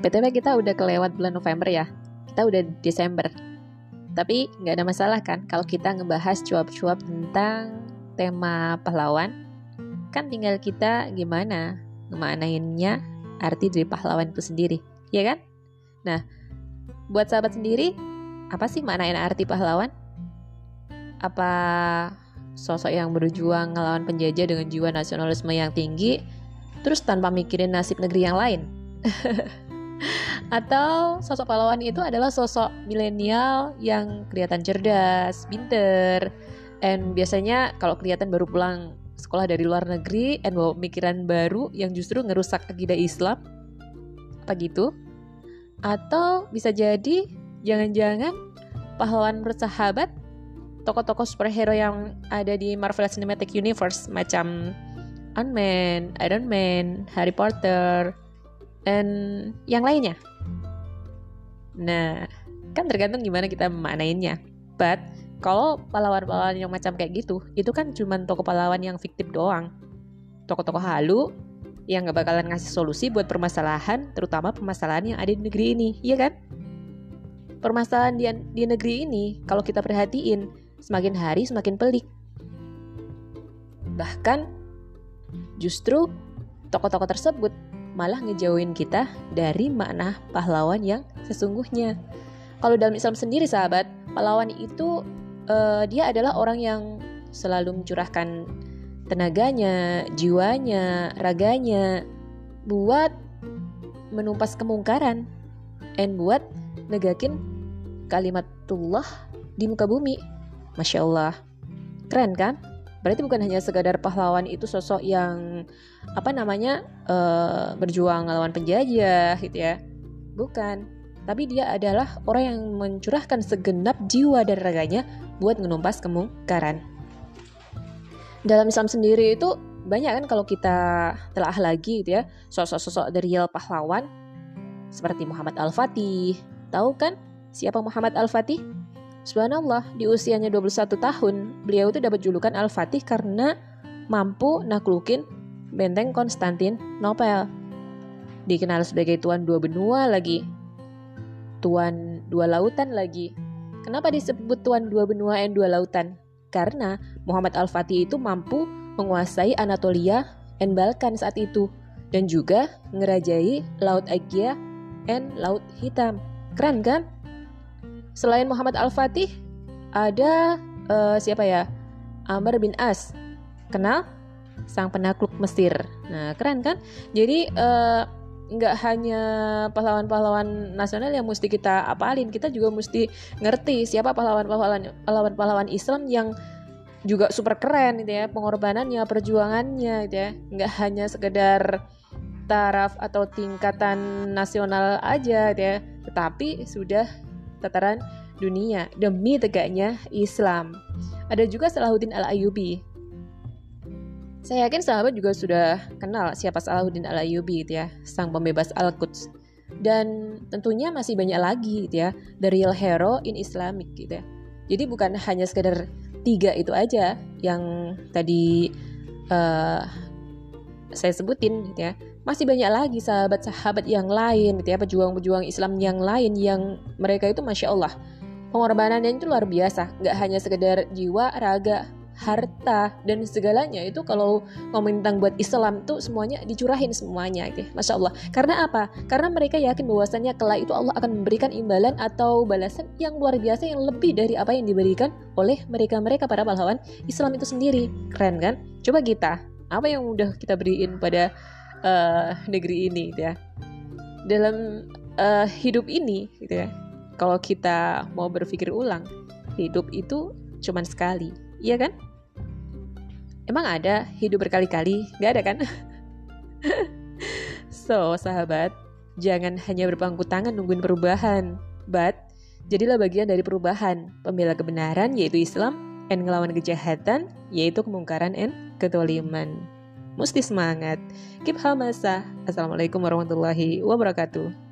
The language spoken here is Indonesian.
BTW kita udah kelewat bulan November ya. Kita udah Desember. Tapi nggak ada masalah kan kalau kita ngebahas cuap-cuap tentang tema pahlawan. Kan tinggal kita gimana ngemanainnya arti dari pahlawan itu sendiri, ya kan? Nah, buat sahabat sendiri, apa sih maknain arti pahlawan? Apa sosok yang berjuang ngelawan penjajah dengan jiwa nasionalisme yang tinggi, terus tanpa mikirin nasib negeri yang lain? Atau sosok pahlawan itu adalah sosok milenial yang kelihatan cerdas, pinter, and biasanya kalau kelihatan baru pulang sekolah dari luar negeri and bawa pemikiran baru yang justru ngerusak akidah Islam? Apa gitu? Atau bisa jadi jangan-jangan pahlawan bersahabat tokoh-tokoh superhero yang ada di Marvel Cinematic Universe macam Ant-Man, Iron Man, Harry Potter, dan yang lainnya. Nah, kan tergantung gimana kita memaknainya. But, kalau pahlawan-pahlawan yang macam kayak gitu, itu kan cuma tokoh pahlawan yang fiktif doang. Tokoh-tokoh halu yang gak bakalan ngasih solusi buat permasalahan, terutama permasalahan yang ada di negeri ini, iya kan? Permasalahan di, di negeri ini, kalau kita perhatiin, semakin hari semakin pelik. Bahkan, justru tokoh-tokoh tersebut malah ngejauhin kita dari makna pahlawan yang sesungguhnya. Kalau dalam Islam sendiri sahabat, pahlawan itu uh, dia adalah orang yang selalu mencurahkan tenaganya, jiwanya, raganya buat menumpas kemungkaran dan buat negakin kalimatullah di muka bumi. Masya Allah. Keren kan? Berarti bukan hanya sekadar pahlawan itu sosok yang apa namanya uh, berjuang melawan penjajah gitu ya. Bukan. Tapi dia adalah orang yang mencurahkan segenap jiwa dan raganya buat menumpas kemungkaran. Dalam Islam sendiri itu banyak kan kalau kita telah lagi gitu ya sosok-sosok dari real pahlawan seperti Muhammad Al-Fatih. Tahu kan siapa Muhammad Al-Fatih? Subhanallah, di usianya 21 tahun, beliau itu dapat julukan Al-Fatih karena mampu naklukin benteng Konstantin Nopel. Dikenal sebagai tuan dua benua lagi. Tuan dua lautan lagi. Kenapa disebut tuan dua benua dan dua lautan? Karena Muhammad Al-Fatih itu mampu menguasai Anatolia dan Balkan saat itu dan juga ngerajai Laut Aegea dan Laut Hitam. Keren kan? Selain Muhammad Al-Fatih, ada uh, siapa ya? Amr bin As. Kenal? Sang penakluk Mesir. Nah, keren kan? Jadi uh, nggak hanya pahlawan-pahlawan nasional yang mesti kita apalin, kita juga mesti ngerti siapa pahlawan-pahlawan pahlawan-pahlawan Islam yang juga super keren gitu ya, pengorbanannya, perjuangannya gitu ya. Nggak hanya sekedar taraf atau tingkatan nasional aja gitu ya, tetapi sudah tataran dunia demi tegaknya Islam. Ada juga Salahuddin Al-Ayyubi. Saya yakin sahabat juga sudah kenal siapa Salahuddin Al-Ayyubi gitu ya, sang pembebas Al-Quds. Dan tentunya masih banyak lagi gitu ya, the real hero in Islamic gitu ya. Jadi bukan hanya sekedar tiga itu aja yang tadi uh, saya sebutin gitu ya masih banyak lagi sahabat-sahabat yang lain gitu ya pejuang-pejuang Islam yang lain yang mereka itu masya Allah pengorbanannya itu luar biasa nggak hanya sekedar jiwa raga harta dan segalanya itu kalau ngomongin tentang buat Islam tuh semuanya dicurahin semuanya gitu ya. Masya Allah karena apa? Karena mereka yakin bahwasanya kelak itu Allah akan memberikan imbalan atau balasan yang luar biasa yang lebih dari apa yang diberikan oleh mereka-mereka para pahlawan Islam itu sendiri keren kan? Coba kita apa yang udah kita beriin pada uh, negeri ini gitu ya. Dalam uh, hidup ini gitu ya. Kalau kita mau berpikir ulang hidup itu cuman sekali iya kan? Emang ada hidup berkali-kali? Nggak ada kan? So sahabat jangan hanya berpangku tangan nungguin perubahan but jadilah bagian dari perubahan. Pembela kebenaran yaitu Islam dan ngelawan kejahatan yaitu kemungkaran dan ketoliman mesti semangat. Keep hamasa. Assalamualaikum warahmatullahi wabarakatuh.